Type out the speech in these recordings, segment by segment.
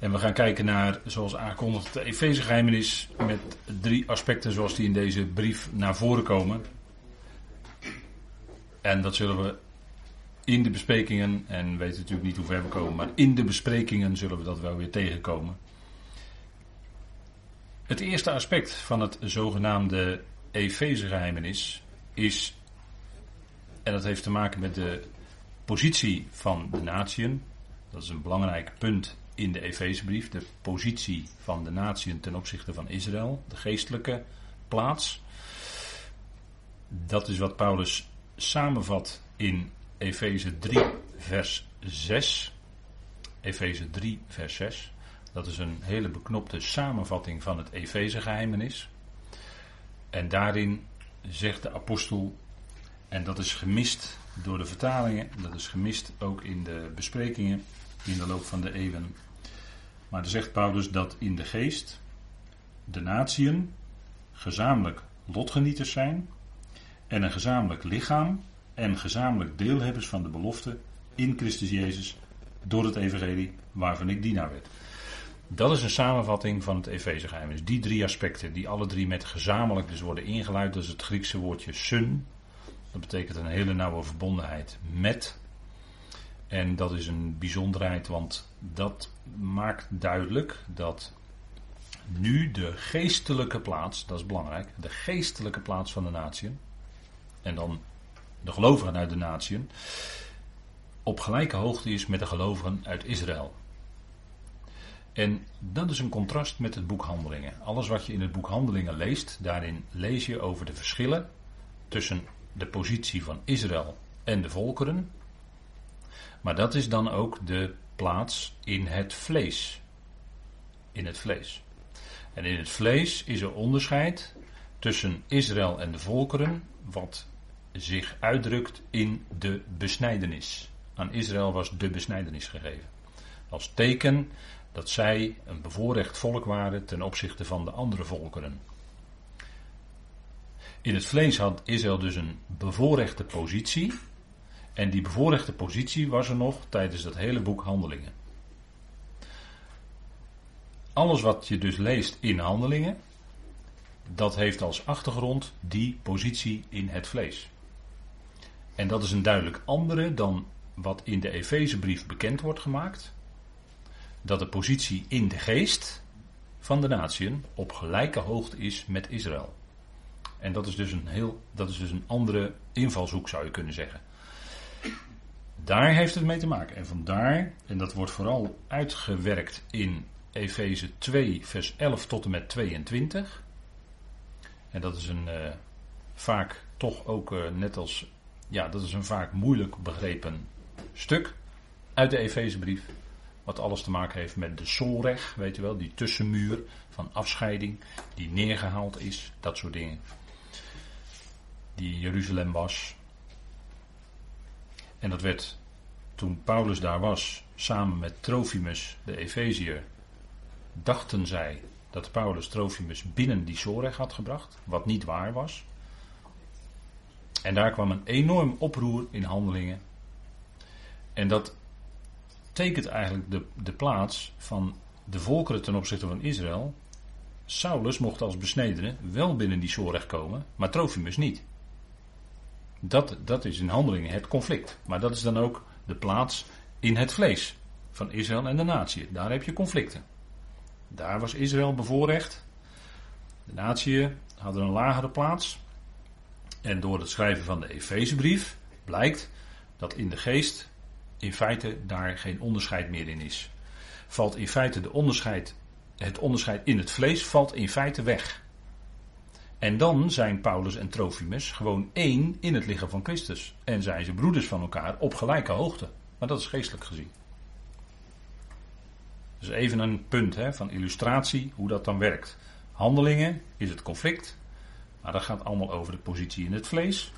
En we gaan kijken naar, zoals aangekondigd, de Efeze met drie aspecten zoals die in deze brief naar voren komen. En dat zullen we in de besprekingen, en we weten natuurlijk niet hoe ver we komen, maar in de besprekingen zullen we dat wel weer tegenkomen. Het eerste aspect van het zogenaamde Efeze is, en dat heeft te maken met de positie van de natieën. Dat is een belangrijk punt in de Efezebrief. De positie van de natieën ten opzichte van Israël. De geestelijke plaats. Dat is wat Paulus samenvat in Efeze 3, vers 6. Efeze 3, vers 6. Dat is een hele beknopte samenvatting van het Efeze-geheimenis. En daarin zegt de apostel, en dat is gemist door de vertalingen, dat is gemist ook in de besprekingen in de loop van de eeuwen. Maar dan zegt Paulus dat in de geest de natieën gezamenlijk lotgenieters zijn en een gezamenlijk lichaam en gezamenlijk deelhebbers van de belofte in Christus Jezus door het evangelie waarvan ik dienaar werd. Dat is een samenvatting van het Efezegeheim. die drie aspecten, die alle drie met gezamenlijk dus worden ingeluid, dat is het Griekse woordje sun. Dat betekent een hele nauwe verbondenheid met. En dat is een bijzonderheid, want dat maakt duidelijk dat nu de geestelijke plaats, dat is belangrijk, de geestelijke plaats van de natie, en dan de gelovigen uit de natie, op gelijke hoogte is met de gelovigen uit Israël. En dat is een contrast met het boek Handelingen. Alles wat je in het boek Handelingen leest, daarin lees je over de verschillen tussen de positie van Israël en de volkeren. Maar dat is dan ook de plaats in het vlees. In het vlees. En in het vlees is er onderscheid tussen Israël en de volkeren, wat zich uitdrukt in de besnijdenis. Aan Israël was de besnijdenis gegeven. Als teken dat zij een bevoorrecht volk waren ten opzichte van de andere volkeren. In het vlees had Israël dus een bevoorrechte positie. En die bevoorrechte positie was er nog tijdens dat hele boek Handelingen. Alles wat je dus leest in Handelingen, dat heeft als achtergrond die positie in het vlees. En dat is een duidelijk andere dan wat in de Efezebrief bekend wordt gemaakt dat de positie in de geest van de natieën op gelijke hoogte is met Israël. En dat is dus een heel, dat is dus een andere invalshoek zou je kunnen zeggen. Daar heeft het mee te maken. En vandaar, en dat wordt vooral uitgewerkt in Efeze 2, vers 11 tot en met 22. En dat is een uh, vaak toch ook uh, net als, ja, dat is een vaak moeilijk begrepen stuk uit de Efezebrief. Wat alles te maken heeft met de Solreg, weet je wel, die tussenmuur van afscheiding, die neergehaald is, dat soort dingen. Die Jeruzalem was. En dat werd toen Paulus daar was, samen met Trofimus, de Efeziër, dachten zij dat Paulus Trofimus binnen die Soreg had gebracht, wat niet waar was. En daar kwam een enorm oproer in handelingen. En dat tekent eigenlijk de, de plaats van de volkeren ten opzichte van Israël. Saulus mocht als besnedene wel binnen die Zorg komen, maar Trofimus niet. Dat, dat is in handelingen het conflict. Maar dat is dan ook de plaats in het vlees van Israël en de natie. Daar heb je conflicten. Daar was Israël bevoorrecht. De natie hadden een lagere plaats. En door het schrijven van de Efezebrief blijkt dat in de geest in feite daar geen onderscheid meer in is. Valt in feite de onderscheid, het onderscheid in het vlees valt in feite weg. En dan zijn Paulus en Trofimus gewoon één in het lichaam van Christus. En zijn ze broeders van elkaar op gelijke hoogte. Maar dat is geestelijk gezien. Dus even een punt hè, van illustratie hoe dat dan werkt. Handelingen is het conflict. Maar dat gaat allemaal over de positie in het vlees.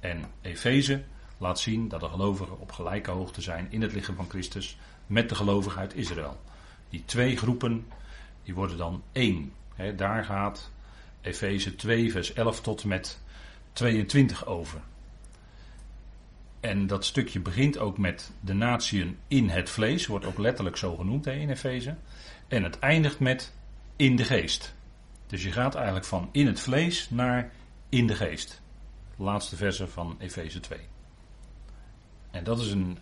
En Efeze laat zien dat de gelovigen op gelijke hoogte zijn in het lichaam van Christus met de gelovigen uit Israël. Die twee groepen, die worden dan één. daar gaat Efeze 2, vers 11 tot met 22 over. En dat stukje begint ook met de natieën in het vlees, wordt ook letterlijk zo genoemd hè, in Efeze. En het eindigt met in de geest. Dus je gaat eigenlijk van in het vlees naar in de geest. laatste verse van Efeze 2. En dat is een,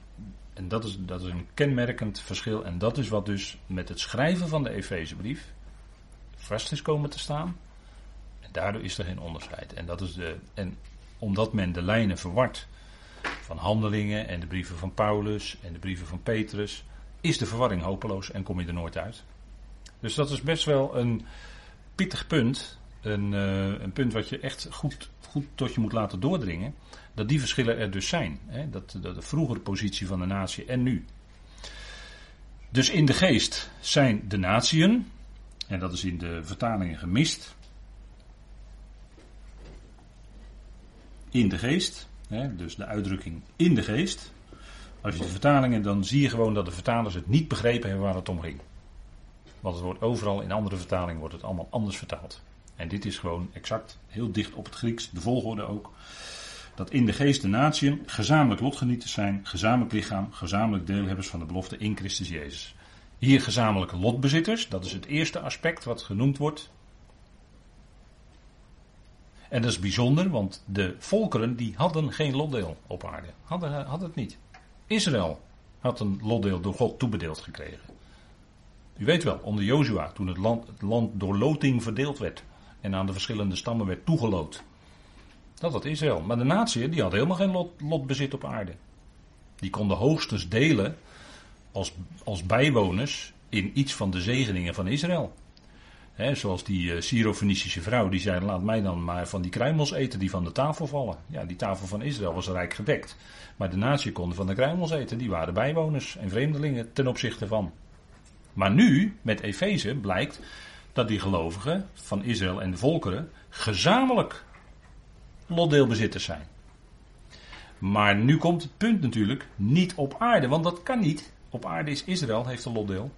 en dat is, dat is een kenmerkend verschil. En dat is wat dus met het schrijven van de Efezebrief vast is komen te staan. Daardoor is er geen onderscheid. En, dat is de, en omdat men de lijnen verwart van handelingen en de brieven van Paulus en de brieven van Petrus, is de verwarring hopeloos en kom je er nooit uit. Dus dat is best wel een pittig punt. Een, uh, een punt wat je echt goed, goed tot je moet laten doordringen. Dat die verschillen er dus zijn. Hè? Dat, dat de vroegere positie van de natie en nu. Dus in de geest zijn de natieën. En dat is in de vertalingen gemist. In de geest. Hè? Dus de uitdrukking in de geest. Als je de vertalingen, dan zie je gewoon dat de vertalers het niet begrepen hebben waar het om ging. Want het wordt overal in andere vertalingen wordt het allemaal anders vertaald. En dit is gewoon exact heel dicht op het Grieks, de volgorde ook. Dat in de geest de natieën gezamenlijk lotgenieters zijn, gezamenlijk lichaam, gezamenlijk deelhebbers van de belofte in Christus Jezus. Hier gezamenlijke lotbezitters, dat is het eerste aspect wat genoemd wordt. En dat is bijzonder, want de volkeren die hadden geen lotdeel op aarde. Hadden, hadden het niet. Israël had een lotdeel door God toebedeeld gekregen. U weet wel, onder Jozua, toen het land, het land door loting verdeeld werd en aan de verschillende stammen werd toegeloot. Dat had Israël. Maar de natie, die had helemaal geen lot, lotbezit op aarde. Die konden hoogstens delen als, als bijwoners in iets van de zegeningen van Israël. Zoals die uh, vrouw die zei: Laat mij dan maar van die kruimels eten die van de tafel vallen. Ja, die tafel van Israël was rijk gedekt. Maar de natie konden van de kruimels eten, die waren bijwoners en vreemdelingen ten opzichte van. Maar nu, met Efeze, blijkt dat die gelovigen van Israël en de volkeren gezamenlijk lotdeelbezitters zijn. Maar nu komt het punt natuurlijk niet op aarde, want dat kan niet. Op aarde is Israël, heeft een lotdeel.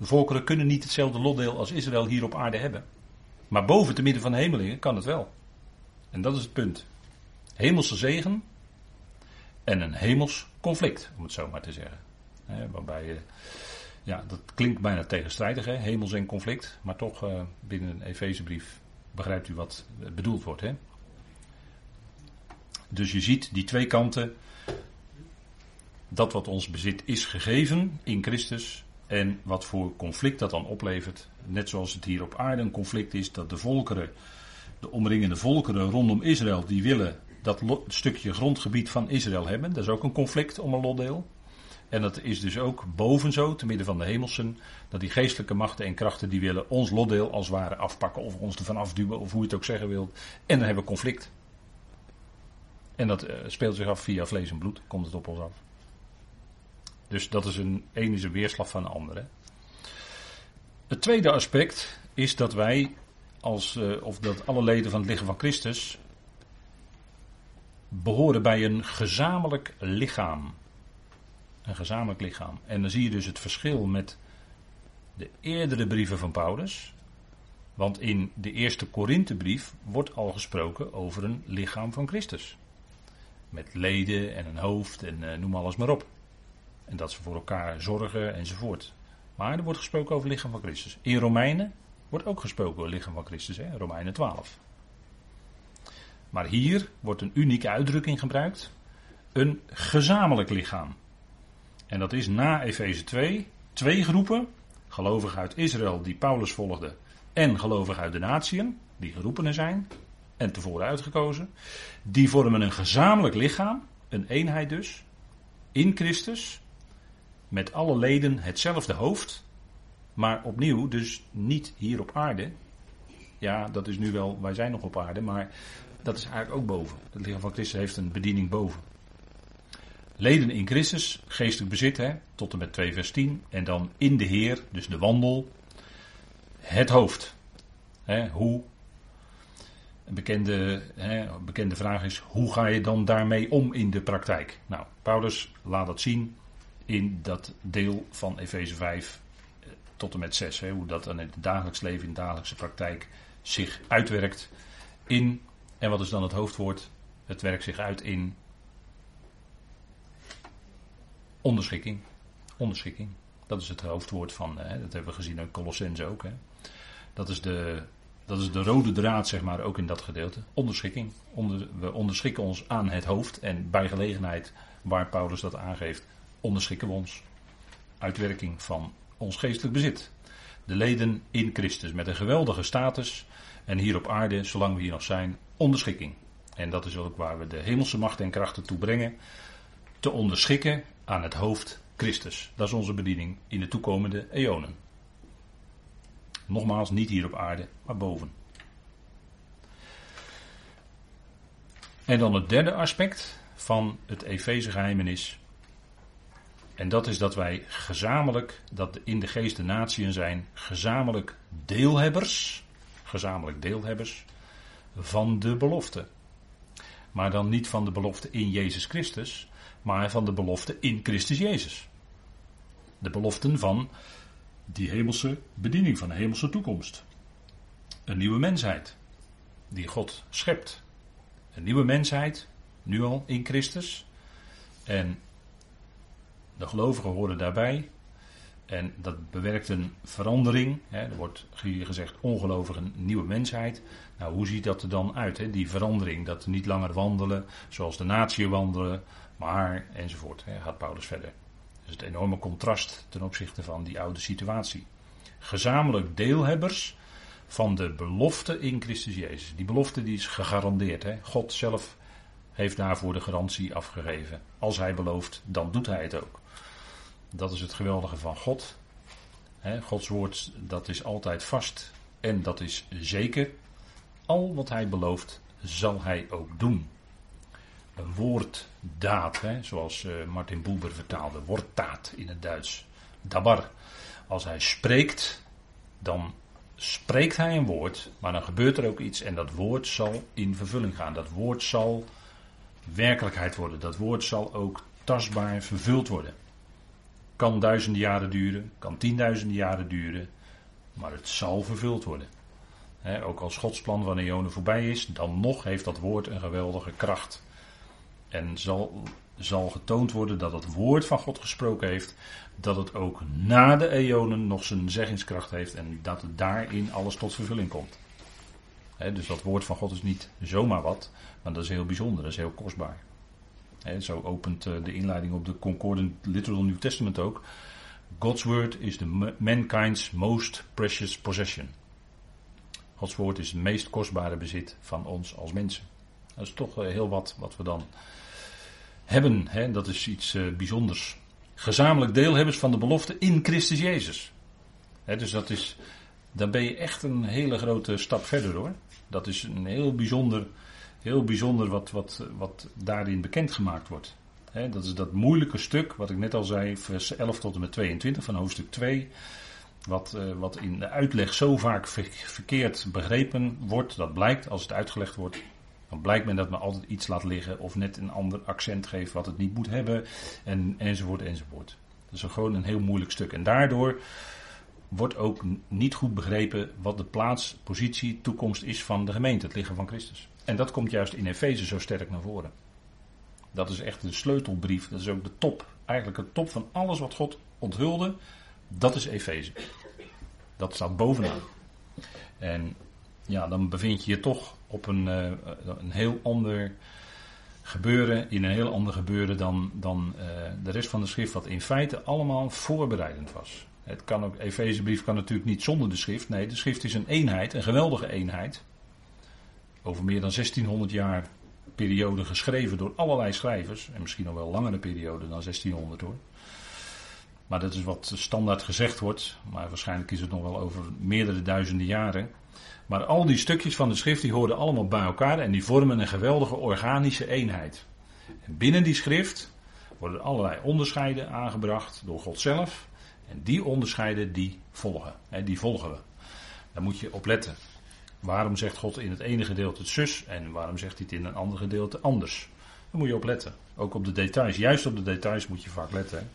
De volkeren kunnen niet hetzelfde lotdeel als Israël hier op aarde hebben. Maar boven te midden van de hemelingen kan het wel. En dat is het punt. Hemelse zegen en een hemels conflict, om het zo maar te zeggen. waarbij je ja, dat klinkt bijna tegenstrijdig, hè? hemels en conflict. Maar toch, uh, binnen een Efezebrief begrijpt u wat bedoeld wordt. Hè? Dus je ziet die twee kanten. Dat wat ons bezit is gegeven in Christus. En wat voor conflict dat dan oplevert. Net zoals het hier op aarde een conflict is dat de volkeren, de omringende volkeren rondom Israël, die willen dat stukje grondgebied van Israël hebben. Dat is ook een conflict om een lotdeel. En dat is dus ook boven zo, te midden van de hemelsen, dat die geestelijke machten en krachten die willen ons lotdeel als ware afpakken of ons ervan afduwen of hoe je het ook zeggen wilt. En dan hebben we conflict. En dat uh, speelt zich af via vlees en bloed, komt het op ons af. Dus dat is een, een weerslag van de andere. Het tweede aspect is dat wij, als, uh, of dat alle leden van het lichaam van Christus, behoren bij een gezamenlijk lichaam. Een gezamenlijk lichaam. En dan zie je dus het verschil met de eerdere brieven van Paulus. Want in de eerste Korinthebrief wordt al gesproken over een lichaam van Christus. Met leden en een hoofd en uh, noem alles maar op. En dat ze voor elkaar zorgen enzovoort. Maar er wordt gesproken over het lichaam van Christus. In Romeinen wordt ook gesproken over het lichaam van Christus, hè? Romeinen 12. Maar hier wordt een unieke uitdrukking gebruikt. Een gezamenlijk lichaam. En dat is na Efeze 2 twee groepen. Gelovigen uit Israël die Paulus volgden. En gelovigen uit de natieën, die geroepenen zijn. En tevoren uitgekozen. Die vormen een gezamenlijk lichaam. Een eenheid dus. In Christus. Met alle leden hetzelfde hoofd. Maar opnieuw dus niet hier op aarde. Ja, dat is nu wel, wij zijn nog op aarde, maar dat is eigenlijk ook boven. Het lichaam van Christus heeft een bediening boven. Leden in Christus, geestelijk bezit, hè, tot en met 2 vers 10. En dan in de Heer, dus de wandel, het hoofd. Hè, hoe, een bekende, hè, bekende vraag is, hoe ga je dan daarmee om in de praktijk? Nou, Paulus laat dat zien in dat deel van Efeze 5 eh, tot en met 6. Hè, hoe dat dan in het dagelijks leven, in de dagelijkse praktijk zich uitwerkt in, en wat is dan het hoofdwoord? Het werkt zich uit in Onderschikking. Onderschikking. Dat is het hoofdwoord van, hè, dat hebben we gezien in Colossense ook. Hè. Dat, is de, dat is de rode draad, zeg maar, ook in dat gedeelte. Onderschikking. Onder, we onderschikken ons aan het hoofd. En bij gelegenheid waar Paulus dat aangeeft, onderschikken we ons. Uitwerking van ons geestelijk bezit. De leden in Christus met een geweldige status. En hier op aarde, zolang we hier nog zijn, onderschikking. En dat is ook waar we de hemelse macht en krachten toe brengen. Te onderschikken aan het hoofd Christus. Dat is onze bediening in de toekomende eonen. Nogmaals, niet hier op aarde, maar boven. En dan het derde aspect van het Efeze geheimenis. En dat is dat wij gezamenlijk, dat in de geest de natieën zijn, gezamenlijk deelhebbers, gezamenlijk deelhebbers van de belofte. Maar dan niet van de belofte in Jezus Christus, maar van de belofte in Christus Jezus. De beloften van die hemelse bediening, van de hemelse toekomst. Een nieuwe mensheid die God schept. Een nieuwe mensheid, nu al in Christus. En de gelovigen horen daarbij. En dat bewerkt een verandering. Hè, er wordt hier gezegd ongelovigen, nieuwe mensheid. Nou, hoe ziet dat er dan uit? Hè? Die verandering, dat niet langer wandelen zoals de natie wandelen, maar enzovoort. Hè, gaat Paulus verder. Dus het enorme contrast ten opzichte van die oude situatie. Gezamenlijk deelhebbers van de belofte in Christus Jezus. Die belofte die is gegarandeerd. Hè? God zelf heeft daarvoor de garantie afgegeven. Als hij belooft, dan doet hij het ook. Dat is het geweldige van God. Gods woord, dat is altijd vast en dat is zeker. Al wat hij belooft, zal hij ook doen. Een woorddaad, hè, zoals uh, Martin Boelber vertaalde, woorddaad in het Duits. Dabar. Als hij spreekt, dan spreekt hij een woord, maar dan gebeurt er ook iets en dat woord zal in vervulling gaan. Dat woord zal werkelijkheid worden. Dat woord zal ook tastbaar vervuld worden. Kan duizenden jaren duren, kan tienduizenden jaren duren, maar het zal vervuld worden. ook als Gods plan van eonen voorbij is, dan nog heeft dat woord een geweldige kracht. En zal, zal getoond worden dat het woord van God gesproken heeft, dat het ook na de eonen nog zijn zeggingskracht heeft en dat het daarin alles tot vervulling komt. dus dat woord van God is niet zomaar wat, maar dat is heel bijzonder, dat is heel kostbaar. Zo opent eh, de inleiding op de Concordant Literal New Testament ook. God's word is the mankind's most precious possession. Gods woord is het meest kostbare bezit van ons als mensen. Dat is toch eh, heel wat wat we dan hebben. Hè? Dat is iets uh, bijzonders. Gezamenlijk deelhebbers van de belofte in Christus Jezus. Hè, dus dat is, dan ben je echt een hele grote stap verder hoor. Dat is een heel bijzonder, heel bijzonder wat, wat, wat daarin bekendgemaakt wordt. Dat is dat moeilijke stuk, wat ik net al zei, vers 11 tot en met 22 van hoofdstuk 2. Wat, uh, wat in de uitleg zo vaak verkeerd begrepen wordt, dat blijkt als het uitgelegd wordt dan blijkt men dat men altijd iets laat liggen of net een ander accent geeft wat het niet moet hebben en, enzovoort enzovoort. Dat is gewoon een heel moeilijk stuk. En daardoor wordt ook niet goed begrepen wat de plaats, positie, toekomst is van de gemeente, het lichaam van Christus. En dat komt juist in Efeze zo sterk naar voren. Dat is echt de sleutelbrief, dat is ook de top, eigenlijk het top van alles wat God onthulde, dat is Efeze. Dat staat bovenaan. En ja, dan bevind je je toch op een, uh, een heel ander gebeuren, in een heel ander gebeuren dan, dan uh, de rest van de schrift, wat in feite allemaal voorbereidend was. Het kan ook, Efezebrief kan natuurlijk niet zonder de schrift. Nee, de schrift is een eenheid, een geweldige eenheid. Over meer dan 1600 jaar periode geschreven door allerlei schrijvers. En misschien nog wel langere periode dan 1600 hoor. Maar dat is wat standaard gezegd wordt. Maar waarschijnlijk is het nog wel over meerdere duizenden jaren. Maar al die stukjes van de schrift die horen allemaal bij elkaar en die vormen een geweldige organische eenheid. En binnen die schrift worden allerlei onderscheiden aangebracht door God zelf. En die onderscheiden die volgen. Die volgen we. Daar moet je op letten. Waarom zegt God in het ene gedeelte het zus en waarom zegt hij het in een ander gedeelte anders? Daar moet je op letten. Ook op de details. Juist op de details moet je vaak letten.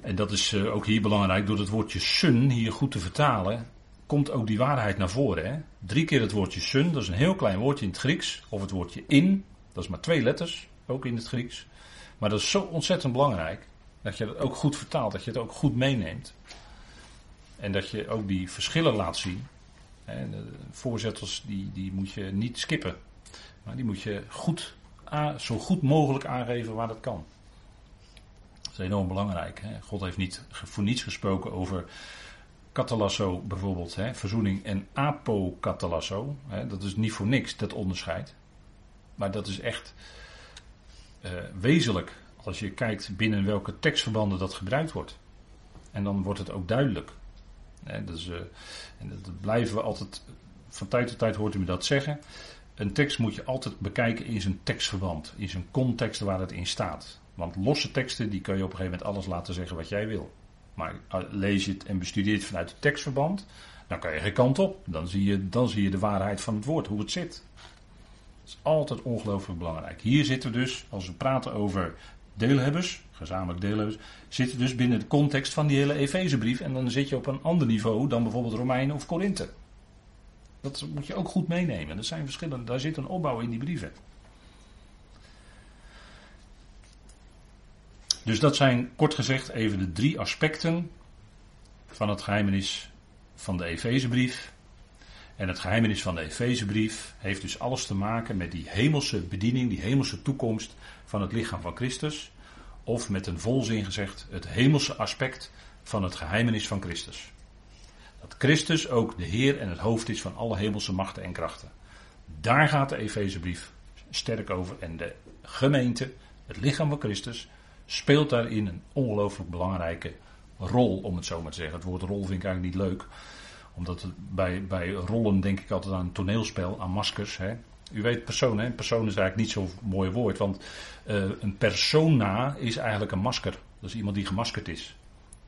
En dat is eh, ook hier belangrijk door het woordje sun hier goed te vertalen komt ook die waarheid naar voren. Hè? Drie keer het woordje sun, dat is een heel klein woordje in het Grieks. Of het woordje in, dat is maar twee letters, ook in het Grieks. Maar dat is zo ontzettend belangrijk. Dat je dat ook goed vertaalt, dat je het ook goed meeneemt. En dat je ook die verschillen laat zien. De voorzettels die, die moet je niet skippen. Maar die moet je goed, zo goed mogelijk aangeven waar dat kan. Dat is enorm belangrijk. Hè? God heeft niet voor niets gesproken over katalasso bijvoorbeeld, hè? verzoening en apokatalasso. Hè? Dat is niet voor niks, dat onderscheid. Maar dat is echt uh, wezenlijk als je kijkt binnen welke tekstverbanden dat gebruikt wordt. En dan wordt het ook duidelijk. Hè? Dat, uh, en dat blijven we altijd, van tijd tot tijd hoort u me dat zeggen. Een tekst moet je altijd bekijken in zijn tekstverband, in zijn context waar het in staat. Want losse teksten, die kun je op een gegeven moment alles laten zeggen wat jij wil. Maar eh, lees je het en bestudeer het vanuit het tekstverband, dan kan je geen kant op. Dan zie je, dan zie je de waarheid van het woord, hoe het zit. Dat is altijd ongelooflijk belangrijk. Hier zitten we dus, als we praten over deelhebbers, gezamenlijk deelhebbers, zitten dus binnen de context van die hele Efezebrief. En dan zit je op een ander niveau dan bijvoorbeeld Romeinen of Korinthe. Dat moet je ook goed meenemen. Er zijn verschillende, daar zit een opbouw in die brieven. Dus dat zijn kort gezegd even de drie aspecten van het geheimenis van de Efezebrief. En het geheimenis van de Efezebrief heeft dus alles te maken met die hemelse bediening, die hemelse toekomst van het lichaam van Christus. Of met een volzin gezegd, het hemelse aspect van het geheimenis van Christus. Dat Christus ook de Heer en het hoofd is van alle hemelse machten en krachten. Daar gaat de Efezebrief sterk over. En de gemeente, het lichaam van Christus, speelt daarin een ongelooflijk belangrijke rol, om het zo maar te zeggen. Het woord rol vind ik eigenlijk niet leuk. Omdat bij, bij rollen denk ik altijd aan een toneelspel, aan maskers. Hè. U weet persoon, hè? Persoon is eigenlijk niet zo'n mooi woord. Want uh, een persona is eigenlijk een masker. Dat is iemand die gemaskerd is.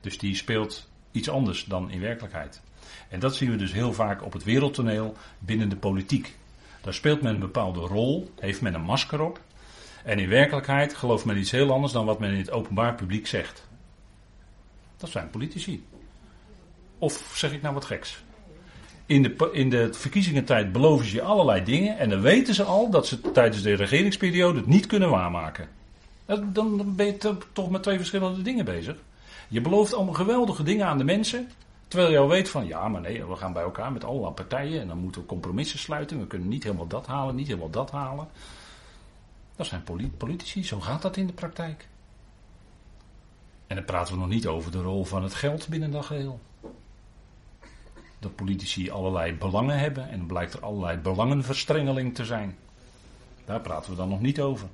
Dus die speelt iets anders dan in werkelijkheid. En dat zien we dus heel vaak op het wereldtoneel binnen de politiek. Daar speelt men een bepaalde rol, heeft men een masker op. En in werkelijkheid gelooft men iets heel anders dan wat men in het openbaar publiek zegt. Dat zijn politici. Of zeg ik nou wat geks? In de, in de verkiezingentijd beloven ze je allerlei dingen en dan weten ze al dat ze tijdens de regeringsperiode het niet kunnen waarmaken. Dan ben je toch met twee verschillende dingen bezig. Je belooft allemaal geweldige dingen aan de mensen. Terwijl je al weet van ja, maar nee, we gaan bij elkaar met allerlei partijen en dan moeten we compromissen sluiten. We kunnen niet helemaal dat halen, niet helemaal dat halen. Dat zijn politici, zo gaat dat in de praktijk. En dan praten we nog niet over de rol van het geld binnen dat geheel. Dat politici allerlei belangen hebben en dan blijkt er allerlei belangenverstrengeling te zijn. Daar praten we dan nog niet over.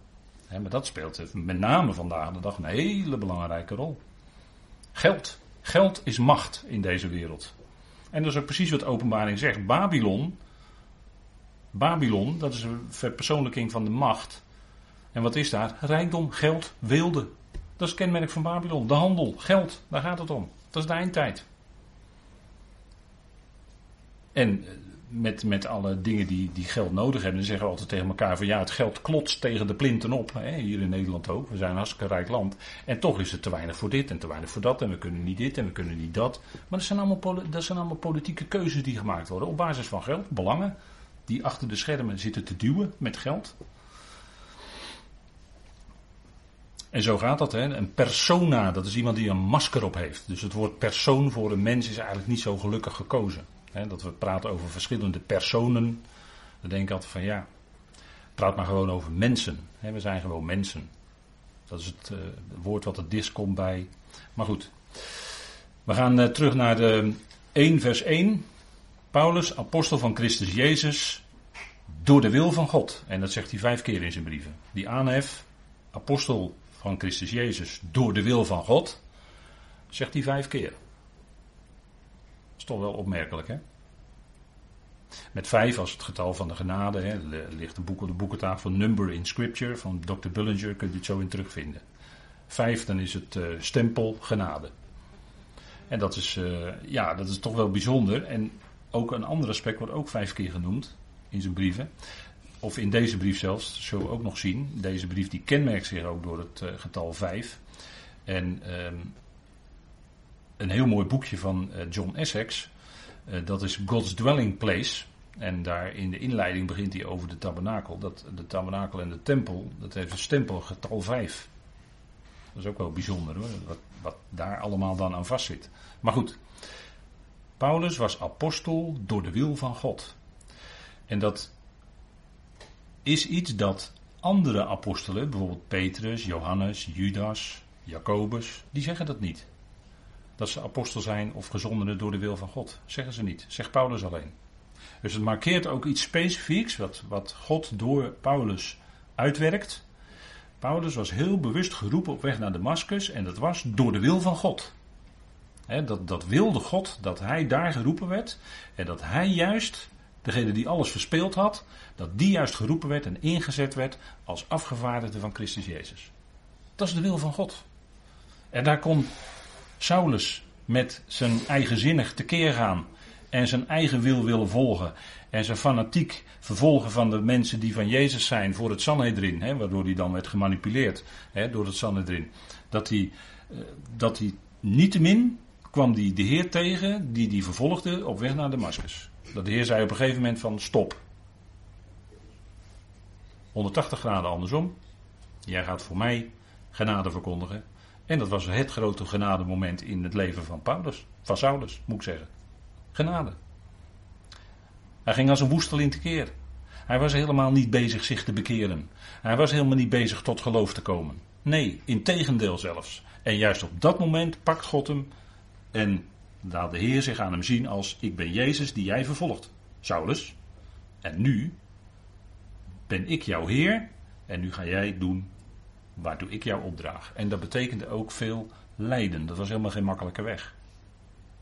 maar dat speelt met name vandaag de dag een hele belangrijke rol. Geld. Geld is macht in deze wereld. En dat is ook precies wat openbaring zegt. Babylon, Babylon, dat is een verpersoonlijking van de macht. En wat is daar? Rijkdom, geld, wilde. Dat is het kenmerk van Babylon. De handel, geld, daar gaat het om. Dat is de eindtijd. En eh, met, met alle dingen die, die geld nodig hebben, dan zeggen we altijd tegen elkaar van ja, het geld klotst tegen de plinten op. Hè, hier in Nederland ook. We zijn een hartstikke rijk land. En toch is het te weinig voor dit en te weinig voor dat. En we kunnen niet dit en we kunnen niet dat. Maar dat zijn allemaal, dat zijn allemaal politieke keuzes die gemaakt worden op basis van geld, belangen. Die achter de schermen zitten te duwen met geld. En zo gaat dat. Hè. Een persona, dat is iemand die een masker op heeft. Dus het woord persoon voor een mens is eigenlijk niet zo gelukkig gekozen. Dat we praten over verschillende personen. Dan denk ik altijd van ja, praat maar gewoon over mensen. We zijn gewoon mensen. Dat is het uh, woord wat het disk komt bij. Maar goed, we gaan uh, terug naar de 1 vers 1. Paulus, apostel van Christus Jezus, door de wil van God. En dat zegt hij vijf keer in zijn brieven. Die aanhef, apostel van Christus Jezus door de wil van God, zegt hij vijf keer. Dat toch wel opmerkelijk, hè? Met vijf als het getal van de genade. Hè, ligt een boek op de boekentafel Number in Scripture van Dr. Bullinger, kunt u het zo in terugvinden. Vijf, dan is het uh, stempel genade. En dat is, uh, ja, dat is toch wel bijzonder. En ook een ander aspect wordt ook vijf keer genoemd in zijn brieven of in deze brief zelfs, zullen we ook nog zien. Deze brief die kenmerkt zich ook door het uh, getal 5. En um, een heel mooi boekje van uh, John Essex, uh, dat is God's Dwelling Place. En daar in de inleiding begint hij over de tabernakel. Dat de tabernakel en de tempel, dat heeft een stempel getal 5. Dat is ook wel bijzonder hoor, wat, wat daar allemaal dan aan vastzit. Maar goed, Paulus was apostel door de wil van God. En dat is iets dat andere apostelen, bijvoorbeeld Petrus, Johannes, Judas, Jacobus, die zeggen dat niet. Dat ze apostel zijn of gezondenen door de wil van God. Zeggen ze niet. Zegt Paulus alleen. Dus het markeert ook iets specifieks wat, wat God door Paulus uitwerkt. Paulus was heel bewust geroepen op weg naar Damascus en dat was door de wil van God. dat, dat wilde God dat hij daar geroepen werd en dat hij juist, degene die alles verspeeld had, dat die juist geroepen werd en ingezet werd als afgevaardigde van Christus Jezus. Dat is de wil van God. En daar kon Saulus met zijn eigenzinnig tekeer gaan en zijn eigen wil willen volgen en zijn fanatiek vervolgen van de mensen die van Jezus zijn voor het Sanhedrin, hè, waardoor hij dan werd gemanipuleerd hè, door het Sanhedrin, dat hij, eh, dat hij niettemin kwam die de Heer tegen die die vervolgde op weg naar Damascus. Dat de Heer zei op een gegeven moment van stop. 180 graden andersom. Jij gaat voor mij genade verkondigen. En dat was het grote genademoment in het leven van Paulus. Van Saulus, moet ik zeggen. Genade. Hij ging als een woesteling tekeer. Hij was helemaal niet bezig zich te bekeren. Hij was helemaal niet bezig tot geloof te komen. Nee, in tegendeel zelfs. En juist op dat moment pakt God hem en laat de Heer zich aan hem zien als ik ben Jezus die jij vervolgt. Saulus. En nu ben ik jouw Heer en nu ga jij doen waartoe ik jou opdraag. En dat betekende ook veel lijden. Dat was helemaal geen makkelijke weg.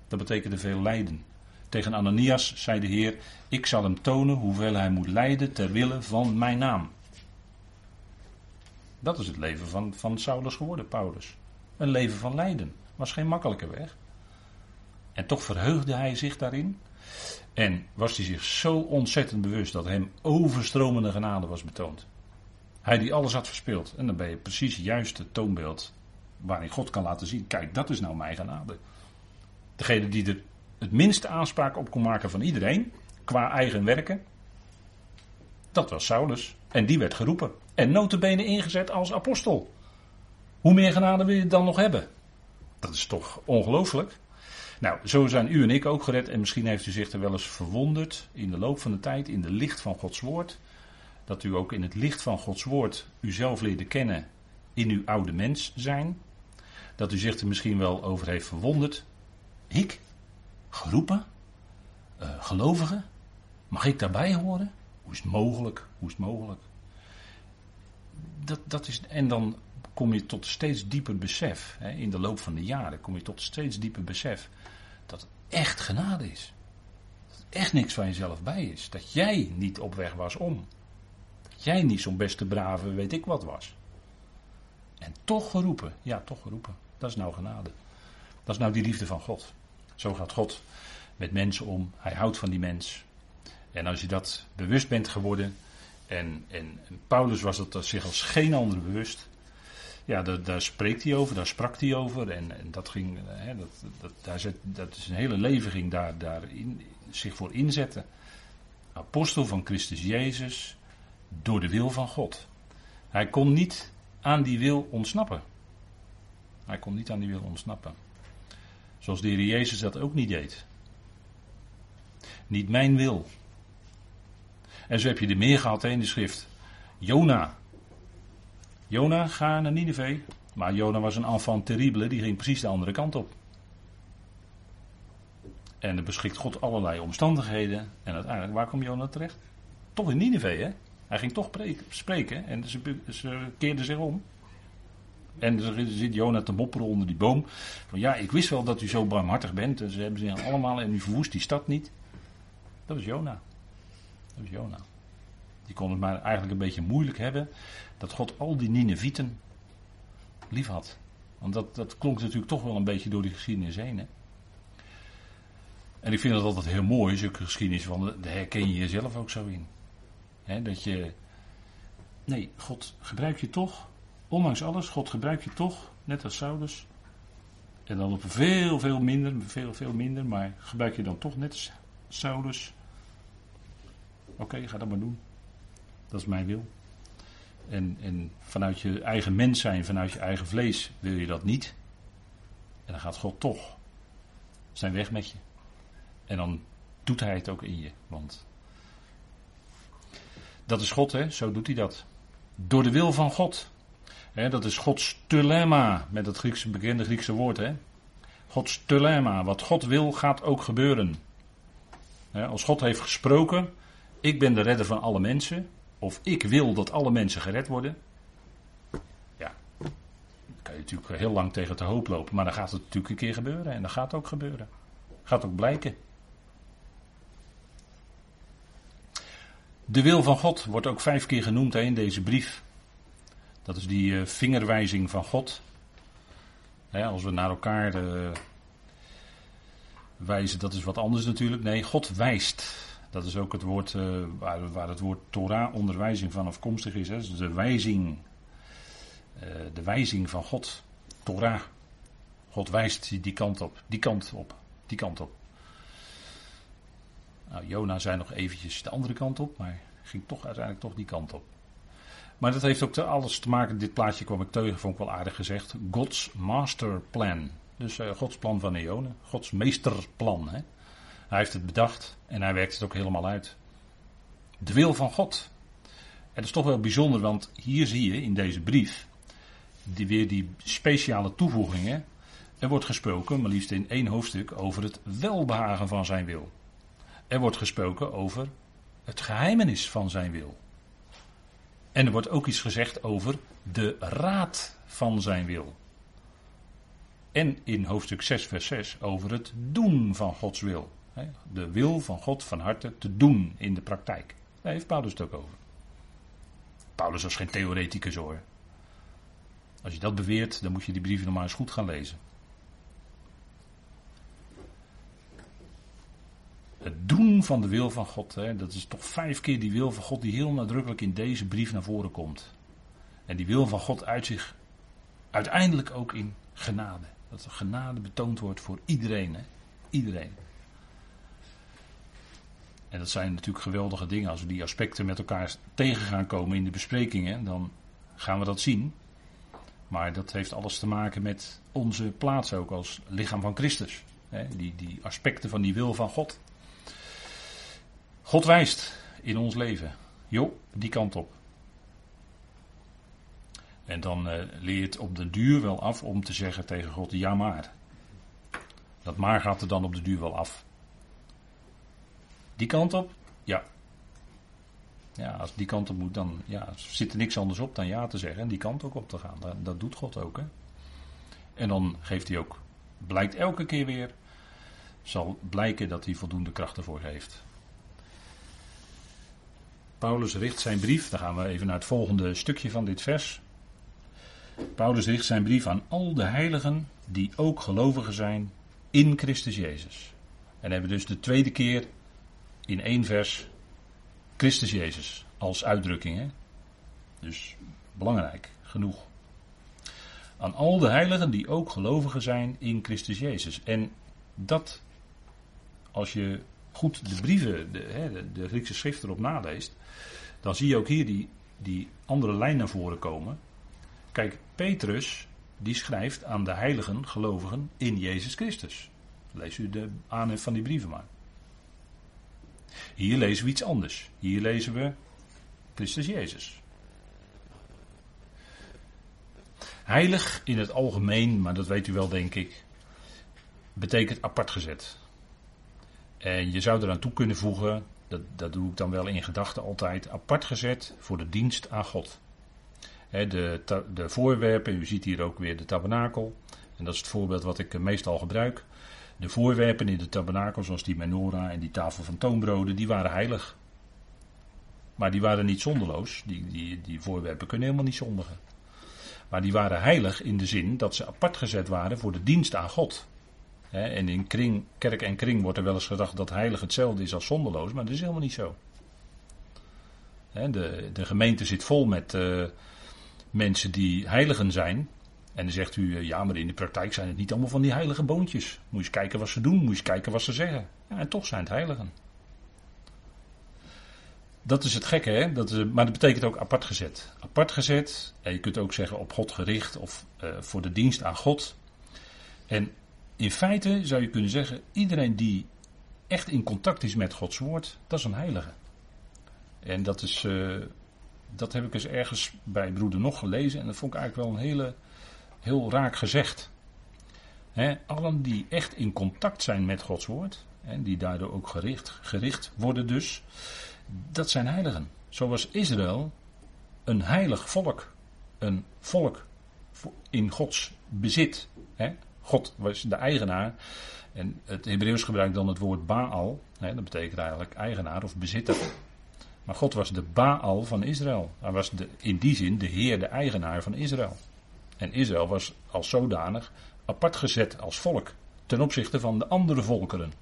Dat betekende veel lijden. Tegen Ananias zei de Heer: Ik zal hem tonen hoeveel hij moet lijden ter wille van mijn naam. Dat is het leven van, van Saulus geworden, Paulus. Een leven van lijden. Was geen makkelijke weg. En toch verheugde hij zich daarin. En was hij zich zo ontzettend bewust dat hem overstromende genade was betoond. Hij die alles had verspeeld. En dan ben je precies juist het toonbeeld waarin God kan laten zien: kijk, dat is nou mijn genade. Degene die er het minste aanspraak op kon maken van iedereen, qua eigen werken, dat was Saulus. En die werd geroepen. En notabene ingezet als apostel. Hoe meer genade wil je dan nog hebben? Dat is toch ongelooflijk? Nou, zo zijn u en ik ook gered. En misschien heeft u zich er wel eens verwonderd in de loop van de tijd, in de licht van Gods woord. Dat u ook in het licht van Gods woord uzelf leerde kennen in uw oude mens zijn. Dat u zich er misschien wel over heeft verwonderd. Ik? Geroepen? Uh, gelovigen? Mag ik daarbij horen? Hoe is het mogelijk? Hoe is het mogelijk? Dat, dat is, en dan kom je tot steeds dieper besef. Hè, in de loop van de jaren kom je tot steeds dieper besef. Dat het echt genade is. Dat echt niks van jezelf bij is. Dat jij niet op weg was om. Dat jij niet zo'n beste brave weet ik wat was. En toch geroepen. Ja, toch geroepen. Dat is nou genade. Dat is nou die liefde van God. Zo gaat God met mensen om. Hij houdt van die mens. En als je dat bewust bent geworden. En, en, Paulus was het zich als geen ander bewust. Ja, daar, daar spreekt hij over, daar sprak hij over. En, en dat ging, hè, dat, dat, daar zet, dat is een hele leven ging daar, daar in, zich voor inzetten. Apostel van Christus Jezus door de wil van God. Hij kon niet aan die wil ontsnappen. Hij kon niet aan die wil ontsnappen. Zoals de Heer Jezus dat ook niet deed. Niet mijn wil. En zo heb je er meer gehad in de schrift. Jona. Jona, ga naar Nineveh. Maar Jona was een enfant terrible, die ging precies de andere kant op. En er beschikt God allerlei omstandigheden. En uiteindelijk, waar komt Jona terecht? Toch in Nineveh, hè? Hij ging toch spreken en ze, keerden zich om. En er zit Jona te mopperen onder die boom. Van ja, ik wist wel dat u zo barmhartig bent. En ze hebben ze allemaal en u verwoest die stad niet. Dat was Jona. Dat was Jona. Die kon het maar eigenlijk een beetje moeilijk hebben. Dat God al die Ninevieten lief had. Want dat, dat klonk natuurlijk toch wel een beetje door die geschiedenis heen. Hè? En ik vind dat altijd heel mooi, zulke geschiedenis. Van, daar herken je jezelf ook zo in. Dat je. Nee, God gebruikt je toch ondanks alles, God gebruikt je toch, net als Saulus. En dan op veel, veel minder, veel, veel minder, maar gebruik je dan toch net als Saulus. Oké, ga dat maar doen. Dat is mijn wil. En, en vanuit je eigen mens zijn, vanuit je eigen vlees, wil je dat niet. En dan gaat God toch zijn weg met je. En dan doet hij het ook in je. Want dat is God, hè? zo doet hij dat. Door de wil van God. Dat is Gods telemma, met het Griekse, bekende Griekse woord. Hè? Gods telemma. Wat God wil, gaat ook gebeuren. Als God heeft gesproken, ik ben de redder van alle mensen, of ik wil dat alle mensen gered worden. Ja, dan kan je natuurlijk heel lang tegen te hoop lopen, maar dan gaat het natuurlijk een keer gebeuren. En dat gaat ook gebeuren. Gaat ook blijken. De wil van God wordt ook vijf keer genoemd in deze brief. Dat is die uh, vingerwijzing van God. als we naar elkaar uh, wijzen, dat is wat anders natuurlijk. Nee, God wijst. Dat is ook het woord uh, waar, waar, het woord Torah, onderwijzing van afkomstig is. Hè. De wijzing. de wijzing van God. Torah. God wijst die kant op, die kant op, die kant op. Nou, Jona zei nog eventjes de andere kant op, maar ging toch uiteindelijk toch die kant op. Maar dat heeft ook alles te maken, dit plaatje kwam ik tegen, vond ik wel aardig gezegd. God's master plan. Dus uh, Gods plan van eonen. Gods meesterplan. Hè? Hij heeft het bedacht en hij werkt het ook helemaal uit. De wil van God. En dat is toch wel bijzonder, want hier zie je in deze brief die, weer die speciale toevoegingen. Er wordt gesproken, maar liefst in één hoofdstuk, over het welbehagen van zijn wil. Er wordt gesproken over het geheimenis van zijn wil. En er wordt ook iets gezegd over de raad van zijn wil. En in hoofdstuk 6, vers 6 over het doen van Gods wil. De wil van God van harte te doen in de praktijk. Daar heeft Paulus het ook over. Paulus was geen theoreticus hoor. Als je dat beweert, dan moet je die brieven nog maar eens goed gaan lezen. Het doen van de wil van God, hè, dat is toch vijf keer die wil van God die heel nadrukkelijk in deze brief naar voren komt. En die wil van God uit zich uiteindelijk ook in genade. Dat de genade betoond wordt voor iedereen. Hè? Iedereen. En dat zijn natuurlijk geweldige dingen. Als we die aspecten met elkaar tegen gaan komen in de besprekingen, dan gaan we dat zien. Maar dat heeft alles te maken met onze plaats ook als lichaam van Christus. Die, die aspecten van die wil van God. God wijst in ons leven. Jo, die kant op. En dan leert op de duur wel af om te zeggen tegen God, ja maar. Dat maar gaat er dan op de duur wel af. Die kant op? Ja. Ja, als die kant op moet, dan ja, zit er niks anders op dan ja te zeggen en die kant ook op te gaan. Dat, dat doet God ook. Hè? En dan geeft hij ook, blijkt elke keer weer, zal blijken dat hij voldoende kracht ervoor heeft. Paulus richt zijn brief, dan gaan we even naar het volgende stukje van dit vers. Paulus richt zijn brief aan al de heiligen die ook gelovigen zijn in Christus Jezus. En hebben dus de tweede keer in één vers Christus Jezus als uitdrukking. Hè? Dus belangrijk, genoeg. Aan al de heiligen die ook gelovigen zijn in Christus Jezus. En dat, als je goed de brieven, de, de, Griekse schrift erop naleest, dan zie je ook hier die, die andere lijn naar voren komen. Kijk, Petrus, die schrijft aan de heiligen gelovigen in Jezus Christus. Lees u de aanhef van die brieven maar. Hier lezen we iets anders. Hier lezen we Christus Jezus. Heilig in het algemeen, maar dat weet u wel denk ik, betekent apart gezet. En je zou eraan toe kunnen voegen, dat, dat doe ik dan wel in gedachten altijd, apart gezet voor de dienst aan God. de, de voorwerpen, u ziet hier ook weer de tabernakel, en dat is het voorbeeld wat ik meestal gebruik. De voorwerpen in de tabernakel, zoals die menorah en die tafel van toonbroden, die waren heilig. Maar die waren niet zonderloos. Die, die, die voorwerpen kunnen helemaal niet zondigen. Maar die waren heilig in de zin dat ze apart gezet waren voor de dienst aan God en in kring, kerk en kring wordt er wel eens gedacht dat heilig hetzelfde is als zonderloos, maar dat is helemaal niet zo. de, de gemeente zit vol met uh, mensen die heiligen zijn. En dan zegt u, uh, ja, maar in de praktijk zijn het niet allemaal van die heilige boontjes. Moet je eens kijken wat ze doen, moet je eens kijken wat ze zeggen. Ja, en toch zijn het heiligen. dat is het gekke, hè? Dat is, maar dat betekent ook apart gezet. Apart gezet, en je kunt ook zeggen op God gericht of uh, voor de dienst aan God. En in feite zou je kunnen zeggen, iedereen die echt in contact is met Gods woord, dat is een heilige. En dat is, uh, dat heb ik eens ergens bij broeder nog gelezen en dat vond ik eigenlijk wel een hele, heel raak gezegd. He, allen die echt in contact zijn met Gods woord, en die daardoor ook gericht, gericht worden dus, dat zijn heiligen. Zoals Israël een heilig volk, een volk in Gods bezit. He, God was de eigenaar. En het Hebreeuws gebruikt dan het woord Baal. He, dat betekent eigenlijk eigenaar of bezitter. Maar God was de Baal van Israël. Hij was in die zin de heer, de eigenaar van Israël. En Israël was als zodanig apart gezet als volk ten opzichte van de andere volkeren.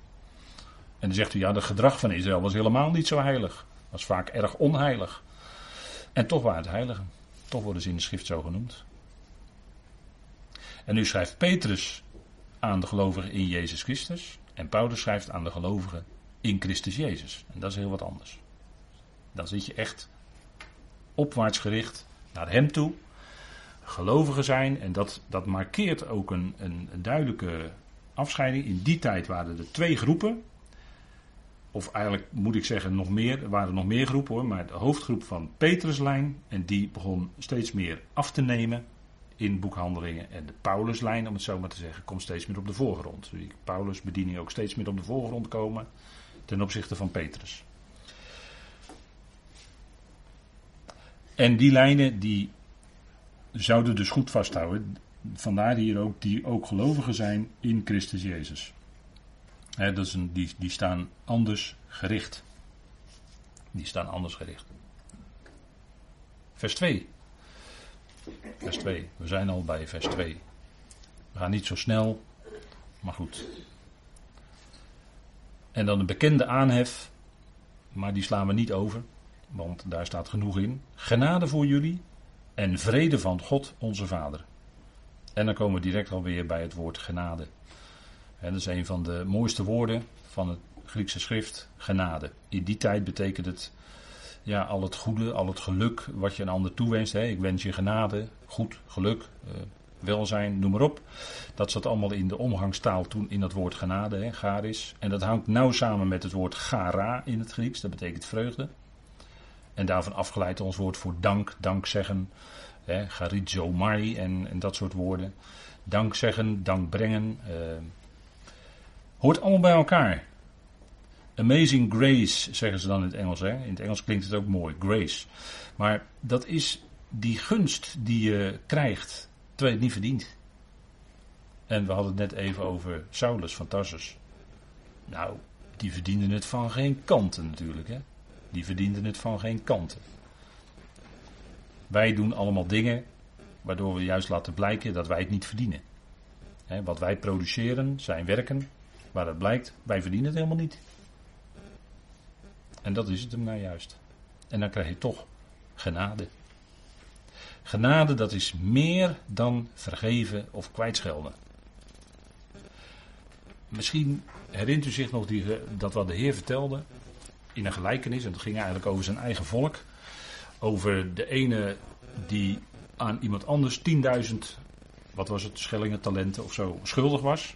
En dan zegt u, ja, het gedrag van Israël was helemaal niet zo heilig. Was vaak erg onheilig. En toch waren het heiligen. Toch worden ze in de schrift zo genoemd. En nu schrijft Petrus aan de gelovigen in Jezus Christus. En Paulus schrijft aan de gelovigen in Christus Jezus. En dat is heel wat anders. Dan zit je echt opwaarts gericht naar Hem toe. Gelovigen zijn. En dat, dat markeert ook een, een, een duidelijke afscheiding. In die tijd waren er twee groepen. Of eigenlijk moet ik zeggen nog meer. Er waren nog meer groepen hoor. Maar de hoofdgroep van Petruslijn. En die begon steeds meer af te nemen in boekhandelingen. En de Pauluslijn, om het zo maar te zeggen, komt steeds meer op de voorgrond. Dus bediening ook steeds meer op de voorgrond komen ten opzichte van Petrus. En die lijnen die zouden dus goed vasthouden. Vandaar hier ook die ook gelovigen zijn in Christus Jezus. dat is een, die, die staan anders gericht. Die staan anders gericht. Vers 2. Vers 2. We zijn al bij vers 2. We gaan niet zo snel, maar goed. En dan een bekende aanhef, maar die slaan we niet over, want daar staat genoeg in. Genade voor jullie en vrede van God onze Vader. En dan komen we direct alweer bij het woord genade. En dat is een van de mooiste woorden van het Griekse schrift, genade. In die tijd betekent het ja, al het goede, al het geluk wat je een ander toewenst. Hè. Ik wens je genade, goed, geluk, uh, welzijn, noem maar op. Dat zat allemaal in de omgangstaal toen in dat woord genade, hè, garis. En dat hangt nauw samen met het woord gara in het Grieks, dat betekent vreugde. En daarvan afgeleid ons woord voor dank, zeggen, hè, garizomai en, en dat soort woorden. Dank zeggen, dank brengen. Uh, hoort allemaal bij elkaar. Amazing grace, zeggen ze dan in het Engels. Hè? In het Engels klinkt het ook mooi, grace. Maar dat is die gunst die je krijgt, terwijl je het niet verdient. En we hadden het net even over Saulus van Tarsus. Nou, die verdiende het van geen kanten natuurlijk. Hè? Die verdienden het van geen kanten. Wij doen allemaal dingen waardoor we juist laten blijken dat wij het niet verdienen. wat wij produceren zijn werken waar het blijkt, wij verdienen het helemaal niet. En dat is het hem nou juist. En dan krijg je toch genade. Genade, dat is meer dan vergeven of kwijtschelden. Misschien herinnert u zich nog die, dat wat de Heer vertelde in een gelijkenis. En dat ging eigenlijk over zijn eigen volk. Over de ene die aan iemand anders 10.000, wat was het, schellingen, talenten of zo, schuldig was.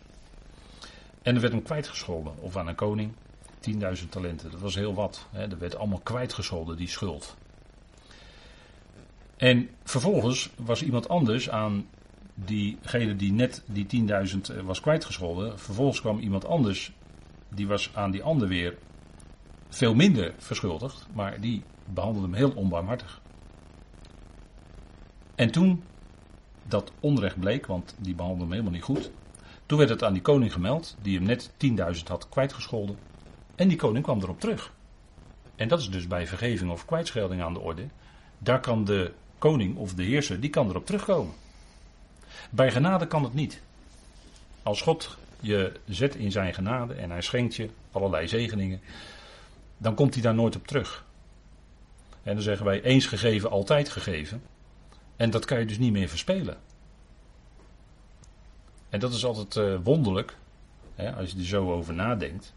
En er werd hem kwijtgescholden. Of aan een koning. 10.000 talenten, dat was heel wat. Hè. Er werd allemaal kwijtgescholden, die schuld. En vervolgens was iemand anders aan diegene die net die 10.000 eh, was kwijtgescholden. Vervolgens kwam iemand anders, die was aan die ander weer veel minder verschuldigd, maar die behandelde hem heel onbarmhartig. En toen dat onrecht bleek, want die behandelde hem helemaal niet goed, toen werd het aan die koning gemeld, die hem net 10.000 had kwijtgescholden. En die koning kwam erop terug. En dat is dus bij vergeving of kwijtschelding aan de orde. Daar kan de koning of de heerser, die kan erop terugkomen. Bij genade kan het niet. Als God je zet in zijn genade en hij schenkt je allerlei zegeningen, dan komt hij daar nooit op terug. En dan zeggen wij eens gegeven, altijd gegeven. En dat kan je dus niet meer verspelen. En dat is altijd uh, wonderlijk, als je er zo over nadenkt.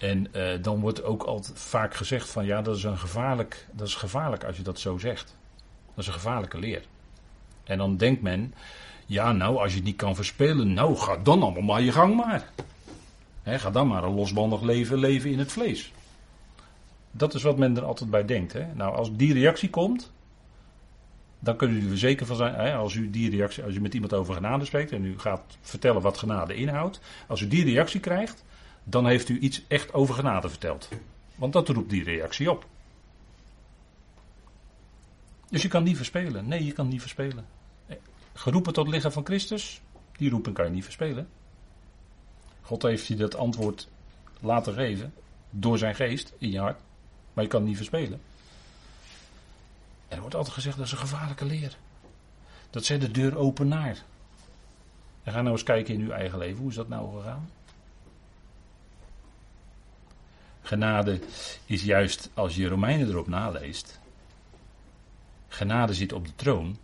En eh, dan wordt ook altijd vaak gezegd van ja, dat is een gevaarlijk, dat is gevaarlijk als je dat zo zegt. Dat is een gevaarlijke leer. En dan denkt men, ja nou, als je het niet kan verspelen, nou ga dan allemaal maar je gang maar. ga dan maar een losbandig leven leven in het vlees. Dat is wat men er altijd bij denkt. Hè? Nou, als die reactie komt, dan kunnen u er zeker van zijn, hè, als u die reactie, als u met iemand over genade spreekt en u gaat vertellen wat genade inhoudt, als u die reactie krijgt, dan heeft u iets echt over genade verteld. Want dat roept die reactie op. Dus je kan niet verspelen. Nee, je kan niet verspelen. Geroepen tot liggen van Christus, die roepen kan je niet verspelen. God heeft je dat antwoord laten geven door zijn geest in je hart, maar je kan het niet verspelen. En er wordt altijd gezegd dat is een gevaarlijke leer. Dat zet de deur open naar. En ga nou eens kijken in uw eigen leven. Hoe is dat nou gegaan? Genade is juist, als je Romeinen erop naleest. Genade zit op de troon.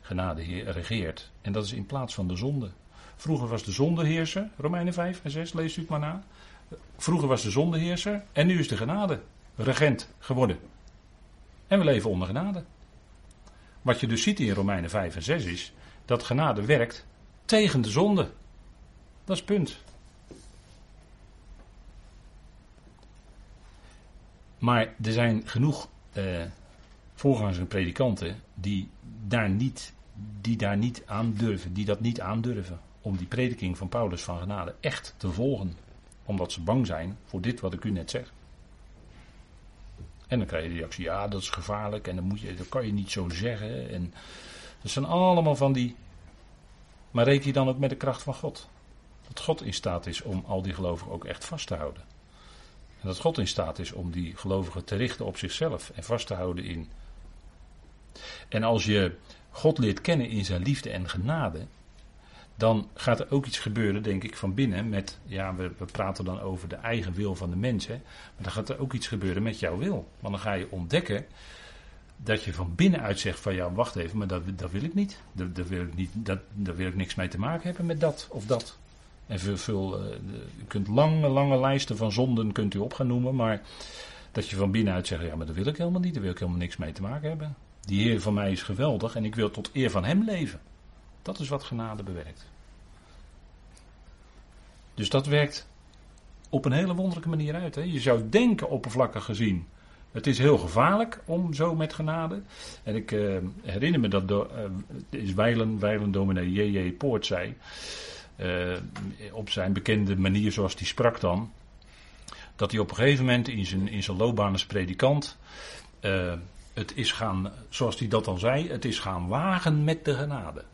Genade regeert. En dat is in plaats van de zonde. Vroeger was de zondeheerser, Romeinen 5 en 6, lees u het maar na. Vroeger was de zondeheerser en nu is de genade regent geworden. En we leven onder genade. Wat je dus ziet in Romeinen 5 en 6 is dat genade werkt tegen de zonde. Dat is punt. Maar er zijn genoeg eh, voorgangers en predikanten die daar, niet, die daar niet aan durven, die dat niet aandurven. Om die prediking van Paulus van genade echt te volgen. Omdat ze bang zijn voor dit wat ik u net zeg. En dan krijg je de reactie, ja dat is gevaarlijk en dan moet je, dat kan je niet zo zeggen. En dat zijn allemaal van die. Maar reken je dan ook met de kracht van God. Dat God in staat is om al die gelovigen ook echt vast te houden. En dat God in staat is om die gelovigen te richten op zichzelf en vast te houden in. En als je God leert kennen in zijn liefde en genade, dan gaat er ook iets gebeuren, denk ik, van binnen. Met, ja, we, we praten dan over de eigen wil van de mensen. Maar dan gaat er ook iets gebeuren met jouw wil. Want dan ga je ontdekken dat je van binnenuit zegt van ja, wacht even, maar dat, dat wil ik niet. Dat, dat wil ik niet dat, daar wil ik niks mee te maken hebben met dat of dat. En veel, u kunt lange, lange lijsten van zonden kunt u op gaan noemen, maar dat je van binnenuit zegt, ja, maar dat wil ik helemaal niet, daar wil ik helemaal niks mee te maken hebben. Die Heer van mij is geweldig en ik wil tot eer van Hem leven. Dat is wat genade bewerkt. Dus dat werkt op een hele wonderlijke manier uit. Hè? Je zou denken, oppervlakkig gezien, het is heel gevaarlijk om zo met genade. En ik uh, herinner me dat do, uh, is Weilen, Weilen dominee J.J. Poort zei, uh, op zijn bekende manier zoals hij sprak dan, dat hij op een gegeven moment in zijn, in zijn loopbaan als predikant, het is gaan, zoals hij dat al zei, het is gaan wagen met de genade.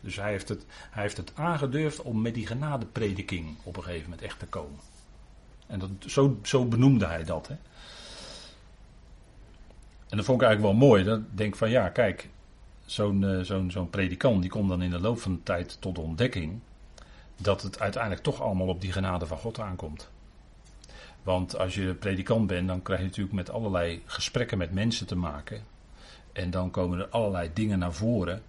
Dus hij heeft, het, hij heeft het aangedurfd om met die genadeprediking op een gegeven moment echt te komen. En dat, zo, zo benoemde hij dat. Hè. En dat vond ik eigenlijk wel mooi. Dat denk van ja, kijk, zo'n uh, zo'n zo'n predikant die komt dan in de loop van de tijd tot de ontdekking dat het uiteindelijk toch allemaal op die genade van God aankomt. Want als je predikant bent, dan krijg je natuurlijk met allerlei gesprekken met mensen te maken. En dan komen er allerlei dingen naar voren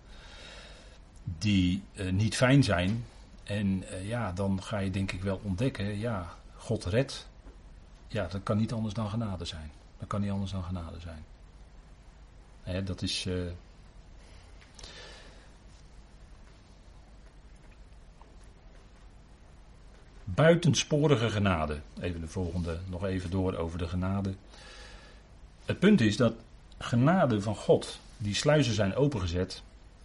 die uh, niet fijn zijn. En uh, ja, dan ga je denk ik wel ontdekken, ja, God redt. Ja, dat kan niet anders dan genade zijn. Dat kan niet anders dan genade zijn. Hè, dat is. Uh, buitensporige genade. Even de volgende, nog even door over de genade. Het punt is dat genade van God, die sluizen zijn opengezet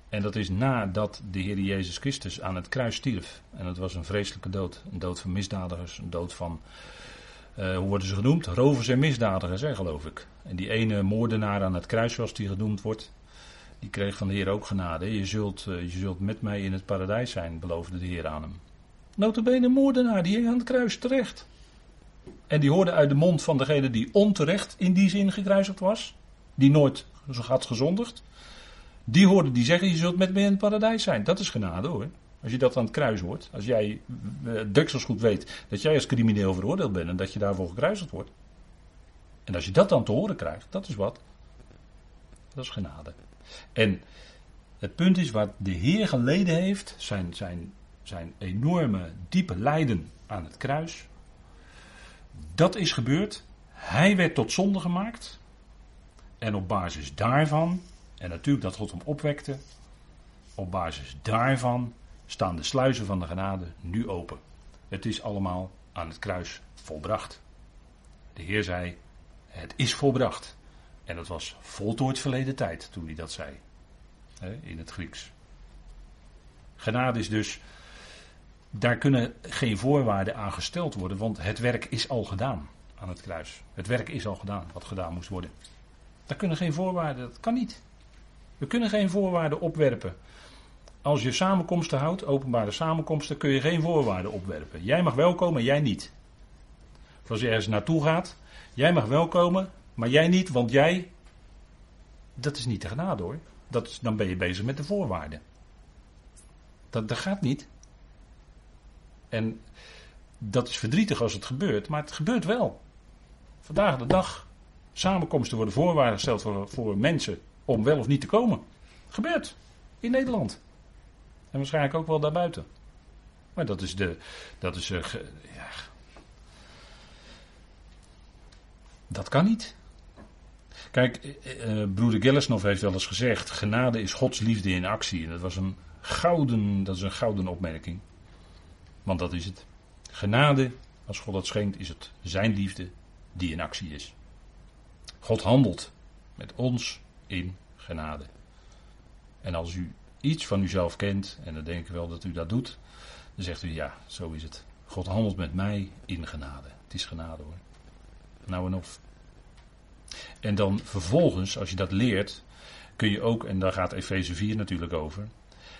en dat is nadat de Heer Jezus Christus aan het kruis stierf. En dat was een vreselijke dood. Een dood van misdadigers. Een dood van, uh, hoe worden ze genoemd? Rovers en misdadigers, hè, geloof ik. En die ene moordenaar aan het kruis, zoals die genoemd wordt. Die kreeg van de Heer ook genade. Je zult, uh, je zult met mij in het paradijs zijn, beloofde de Heer aan hem. Notabene moordenaar, die aan het kruis terecht. En die hoorde uit de mond van degene die onterecht in die zin gekruisigd was. Die nooit had gezondigd. Die hoorden die zeggen, je zult met me in het paradijs zijn. Dat is genade hoor. Als je dat aan het kruis hoort. Als jij deksels goed weet dat jij als crimineel veroordeeld bent en dat je daarvoor gekruisigd wordt. En als je dat dan te horen krijgt, dat is wat. Dat is genade. En het punt is wat de Heer geleden heeft, zijn, zijn, zijn enorme diepe lijden aan het kruis. Dat is gebeurd. Hij werd tot zonde gemaakt. En op basis daarvan, en natuurlijk dat God hem opwekte, op basis daarvan staan de sluizen van de genade nu open. Het is allemaal aan het kruis volbracht. De Heer zei: Het is volbracht. En dat was voltooid verleden tijd toen hij dat zei. In het Grieks. Genade is dus. Daar kunnen geen voorwaarden aan gesteld worden, want het werk is al gedaan aan het kruis. Het werk is al gedaan, wat gedaan moest worden. Daar kunnen geen voorwaarden, dat kan niet. We kunnen geen voorwaarden opwerpen. Als je samenkomsten houdt, openbare samenkomsten, kun je geen voorwaarden opwerpen. Jij mag wel komen, jij niet. Als je ergens naartoe gaat, jij mag wel komen, maar jij niet, want jij. Dat is niet de genade hoor. Dat dan ben je bezig met de voorwaarden. Dat, dat gaat niet. En dat is verdrietig als het gebeurt, maar het gebeurt wel. Vandaag de dag. Samenkomsten worden voorwaarden gesteld voor, voor mensen om wel of niet te komen. Gebeurt. In Nederland. En waarschijnlijk ook wel daarbuiten. Maar dat is de. Dat is. Uh, ja. Dat kan niet. Kijk, uh, broeder Gellesnov heeft wel eens gezegd: genade is Gods liefde in actie. En dat was een gouden, dat is een gouden opmerking. Want dat is het. Genade, als God dat schenkt, is het zijn liefde die in actie is. God handelt met ons in genade. En als u iets van uzelf kent, en dan denk ik wel dat u dat doet, dan zegt u ja, zo is het. God handelt met mij in genade. Het is genade hoor. Nou en of. En dan vervolgens, als je dat leert, kun je ook, en daar gaat Efeze 4 natuurlijk over,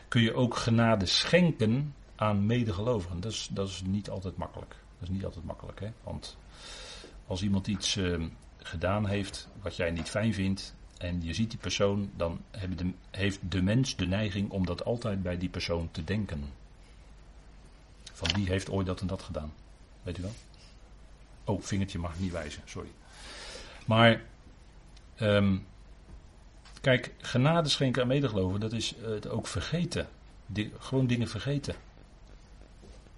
kun je ook genade schenken aan medegelovigen. Dat is, dat is niet altijd makkelijk. Dat is niet altijd makkelijk, hè? Want als iemand iets uh, gedaan heeft wat jij niet fijn vindt, en je ziet die persoon, dan de, heeft de mens de neiging om dat altijd bij die persoon te denken. Van wie heeft ooit dat en dat gedaan? Weet u wel? Oh, vingertje mag ik niet wijzen, sorry. Maar, um, kijk, genade schenken aan medegeloven, dat is het ook vergeten. gewoon dingen vergeten.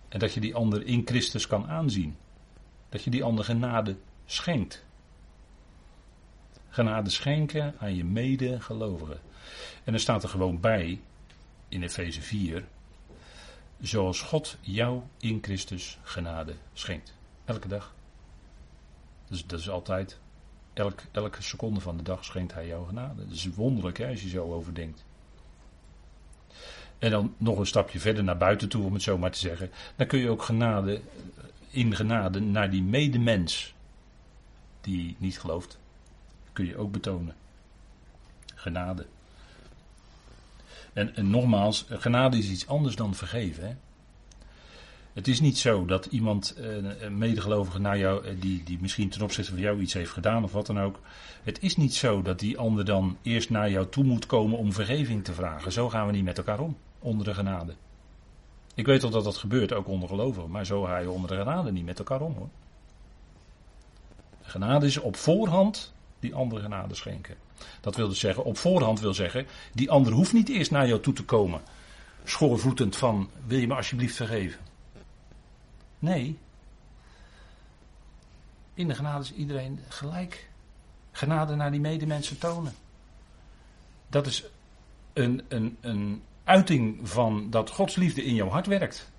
En dat je die ander in Christus kan aanzien. Dat je die ander genade schenkt genade schenken aan je medegelovigen. En er staat er gewoon bij, in Efeze 4, zoals God jou in Christus genade schenkt. Elke dag. Dus dat is altijd, elk, elke seconde van de dag schenkt hij jou genade. Dat is wonderlijk hè, als je zo overdenkt. En dan nog een stapje verder naar buiten toe, om het zo maar te zeggen. Dan kun je ook genade, in genade naar die medemens die niet gelooft kun je ook betonen. Genade. En, nogmaals, genade is iets anders dan vergeven. Hè? Het is niet zo dat iemand, eh, een medegelovige naar jou, eh, die, die misschien ten opzichte van jou iets heeft gedaan of wat dan ook. Het is niet zo dat die ander dan eerst naar jou toe moet komen om vergeving te vragen. Zo gaan we niet met elkaar om, onder de genade. Ik weet wel dat dat gebeurt, ook onder gelovigen, maar zo ga je onder de genade niet met elkaar om hoor. Genade is op voorhand die andere genade schenken. Dat wil dus zeggen, op voorhand wil zeggen, die ander hoeft niet eerst naar jou toe te komen, schoorvoetend van, wil je me alsjeblieft vergeven? Nee. In de genade is iedereen gelijk. Genade naar die medemensen tonen. Dat is een, een, een uiting van dat Gods liefde in jouw hart werkt.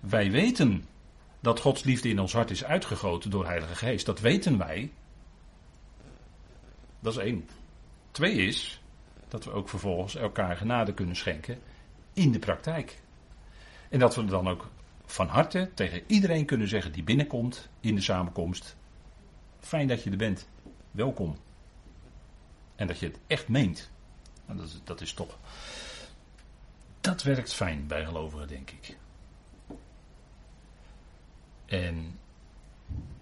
wij weten dat Gods liefde in ons hart is uitgegoten door Heilige Geest. Dat weten wij. Dat is één. Twee is dat we ook vervolgens elkaar genade kunnen schenken in de praktijk. En dat we dan ook van harte tegen iedereen kunnen zeggen die binnenkomt in de samenkomst. Fijn dat je er bent. Welkom. En dat je het echt meent. dat, is, dat is toch. Dat werkt fijn bij gelovigen, denk ik. En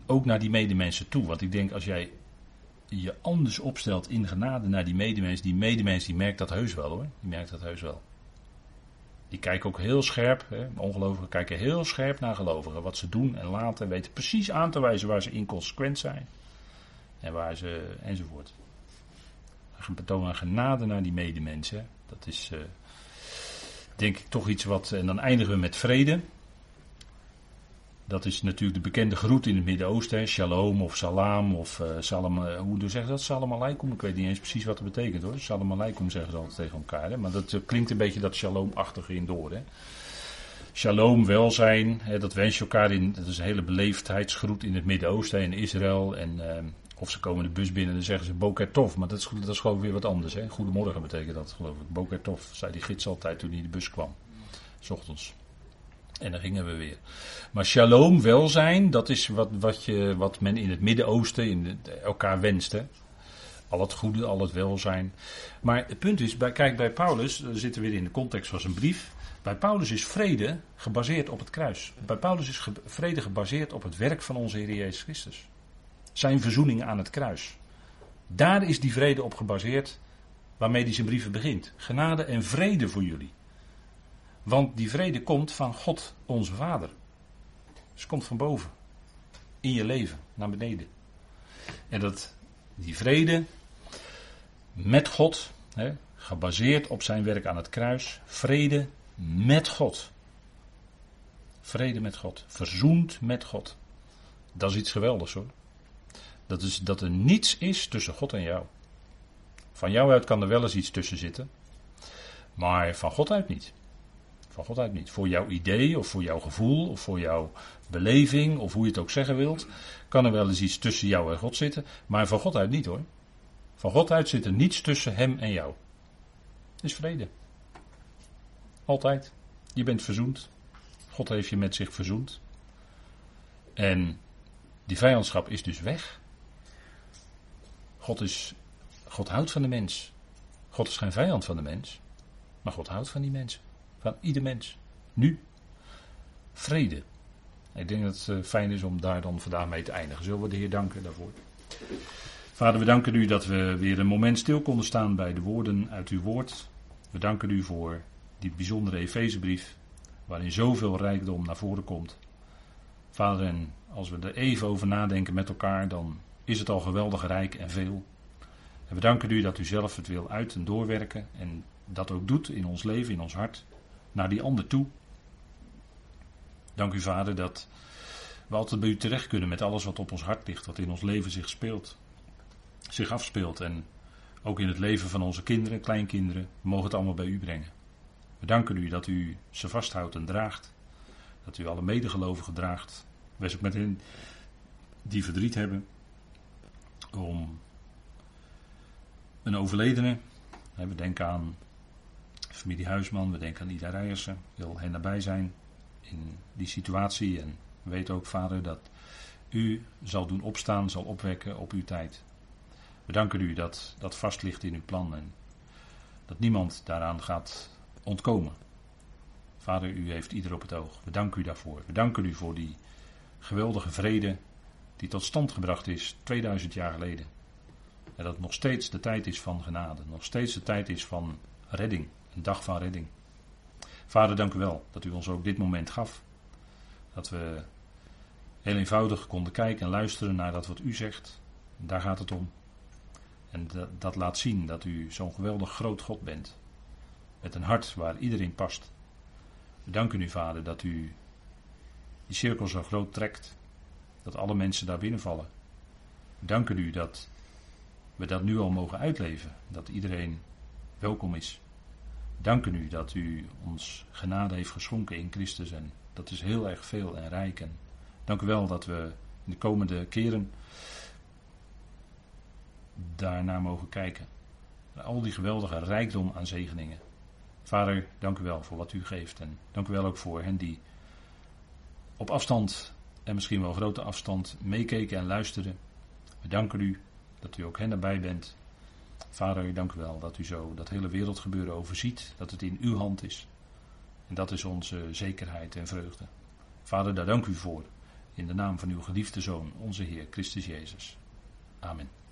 ook naar die medemensen toe. Want ik denk als jij je anders opstelt in genade naar die medemens, die medemens die merkt dat heus wel hoor. Die merkt dat heus wel. Die kijken ook heel scherp, hè, ongelovigen kijken heel scherp naar gelovigen. Wat ze doen en laten, weten precies aan te wijzen waar ze inconsequent zijn. En waar ze, enzovoort. Een betoon genade naar die medemensen. Dat is, uh, denk ik, toch iets wat. En dan eindigen we met vrede. Dat is natuurlijk de bekende groet in het Midden-Oosten. Shalom of salam of uh, salam. Uh, hoe zeggen ze dat? Salam aleikum. Ik weet niet eens precies wat dat betekent hoor. Salam aleikum zeggen ze altijd tegen elkaar. Maar dat uh, klinkt een beetje dat shalom-achtige in door. Hè? Shalom, welzijn. Hè, dat wens je elkaar in. Dat is een hele beleefdheidsgroet in het Midden-Oosten en Israël. En of ze komen de bus binnen en dan zeggen ze Boker Tof. Maar dat is, dat is geloof ik weer wat anders. Hè? Goedemorgen betekent dat geloof ik. Boker Tof, zei die gids altijd toen hij de bus kwam. S ochtends. En dan gingen we weer. Maar shalom, welzijn, dat is wat, wat, je, wat men in het Midden-Oosten elkaar wenst. Hè? Al het goede, al het welzijn. Maar het punt is, bij, kijk bij Paulus, dan zitten we weer in de context van zijn brief. Bij Paulus is vrede gebaseerd op het kruis. Bij Paulus is vrede gebaseerd op het werk van onze Heer Jezus Christus. Zijn verzoening aan het kruis. Daar is die vrede op gebaseerd waarmee hij zijn brieven begint. Genade en vrede voor jullie. Want die vrede komt van God, onze Vader. Dus komt van boven. In je leven, naar beneden. En dat, die vrede met God, hè, gebaseerd op zijn werk aan het kruis, vrede met God. Vrede met God, verzoend met God. Dat is iets geweldigs hoor. Dat is dat er niets is tussen God en jou. Van jou uit kan er wel eens iets tussen zitten, maar van God uit niet. Van God uit niet. Voor jouw idee of voor jouw gevoel of voor jouw beleving of hoe je het ook zeggen wilt, kan er wel eens iets tussen jou en God zitten, maar van God uit niet hoor. Van God uit zit er niets tussen hem en jou. Het is vrede. Altijd. Je bent verzoend. God heeft je met zich verzoend. En die vijandschap is dus weg. God, is, God houdt van de mens. God is geen vijand van de mens. Maar God houdt van die mensen. Van ieder mens. Nu. Vrede. Ik denk dat het eh, fijn is om daar dan vandaag mee te eindigen. Zullen we de Heer danken daarvoor? Vader, we danken u dat we weer een moment stil konden staan bij de woorden uit uw woord. We danken u voor die bijzondere Efezebrief, waarin zoveel rijkdom naar voren komt. Vader, en als we er even over nadenken met elkaar, dan is het al geweldig rijk en veel. We danken u dat u zelf het wil uit en doorwerken en dat ook doet in ons leven, in ons hart naar die ander toe. Dank u, Vader, dat we altijd bij u terecht kunnen met alles wat op ons hart ligt, wat in ons leven zich speelt, zich afspeelt. En ook in het leven van onze kinderen, kleinkinderen, we mogen het allemaal bij u brengen. We danken u dat u ze vasthoudt en draagt. Dat u alle medegelovigen draagt. Wees ook met hen die verdriet hebben om een overledene. We denken aan familie Huisman, we denken aan Ida Rijersen, wil hen nabij zijn in die situatie. En weet ook, Vader, dat u zal doen opstaan, zal opwekken op uw tijd. We danken u dat dat vast ligt in uw plan en dat niemand daaraan gaat ontkomen. Vader, u heeft ieder op het oog. We danken u daarvoor. We danken u voor die geweldige vrede die tot stand gebracht is 2000 jaar geleden. En dat het nog steeds de tijd is van genade, nog steeds de tijd is van redding. Een dag van redding. Vader, dank u wel dat u ons ook dit moment gaf. Dat we heel eenvoudig konden kijken en luisteren naar dat wat u zegt. Daar gaat het om. En dat, laat zien dat u zo'n geweldig groot God bent. Met een hart waar iedereen past. We danken u, Vader, dat u die cirkel zo groot trekt. Dat alle mensen daar binnenvallen. We danken u dat we dat nu al mogen uitleven. Dat iedereen welkom is danken u dat u ons genade heeft geschonken in Christus. En dat is heel erg veel en rijk. En dank u wel dat we in de komende keren daarnaar mogen kijken. Al die geweldige rijkdom aan zegeningen. Vader, dank u wel voor wat u geeft. En dank u wel ook voor hen die op afstand en misschien wel grote afstand meekeken en luisterden. We danken u dat u ook hen erbij bent. Vader, dank u wel dat u zo dat hele wereldgebeuren overziet, dat het in uw hand is. En dat is onze zekerheid en vreugde. Vader, daar dank u voor. In de naam van uw geliefde Zoon, onze Heer Christus Jezus. Amen.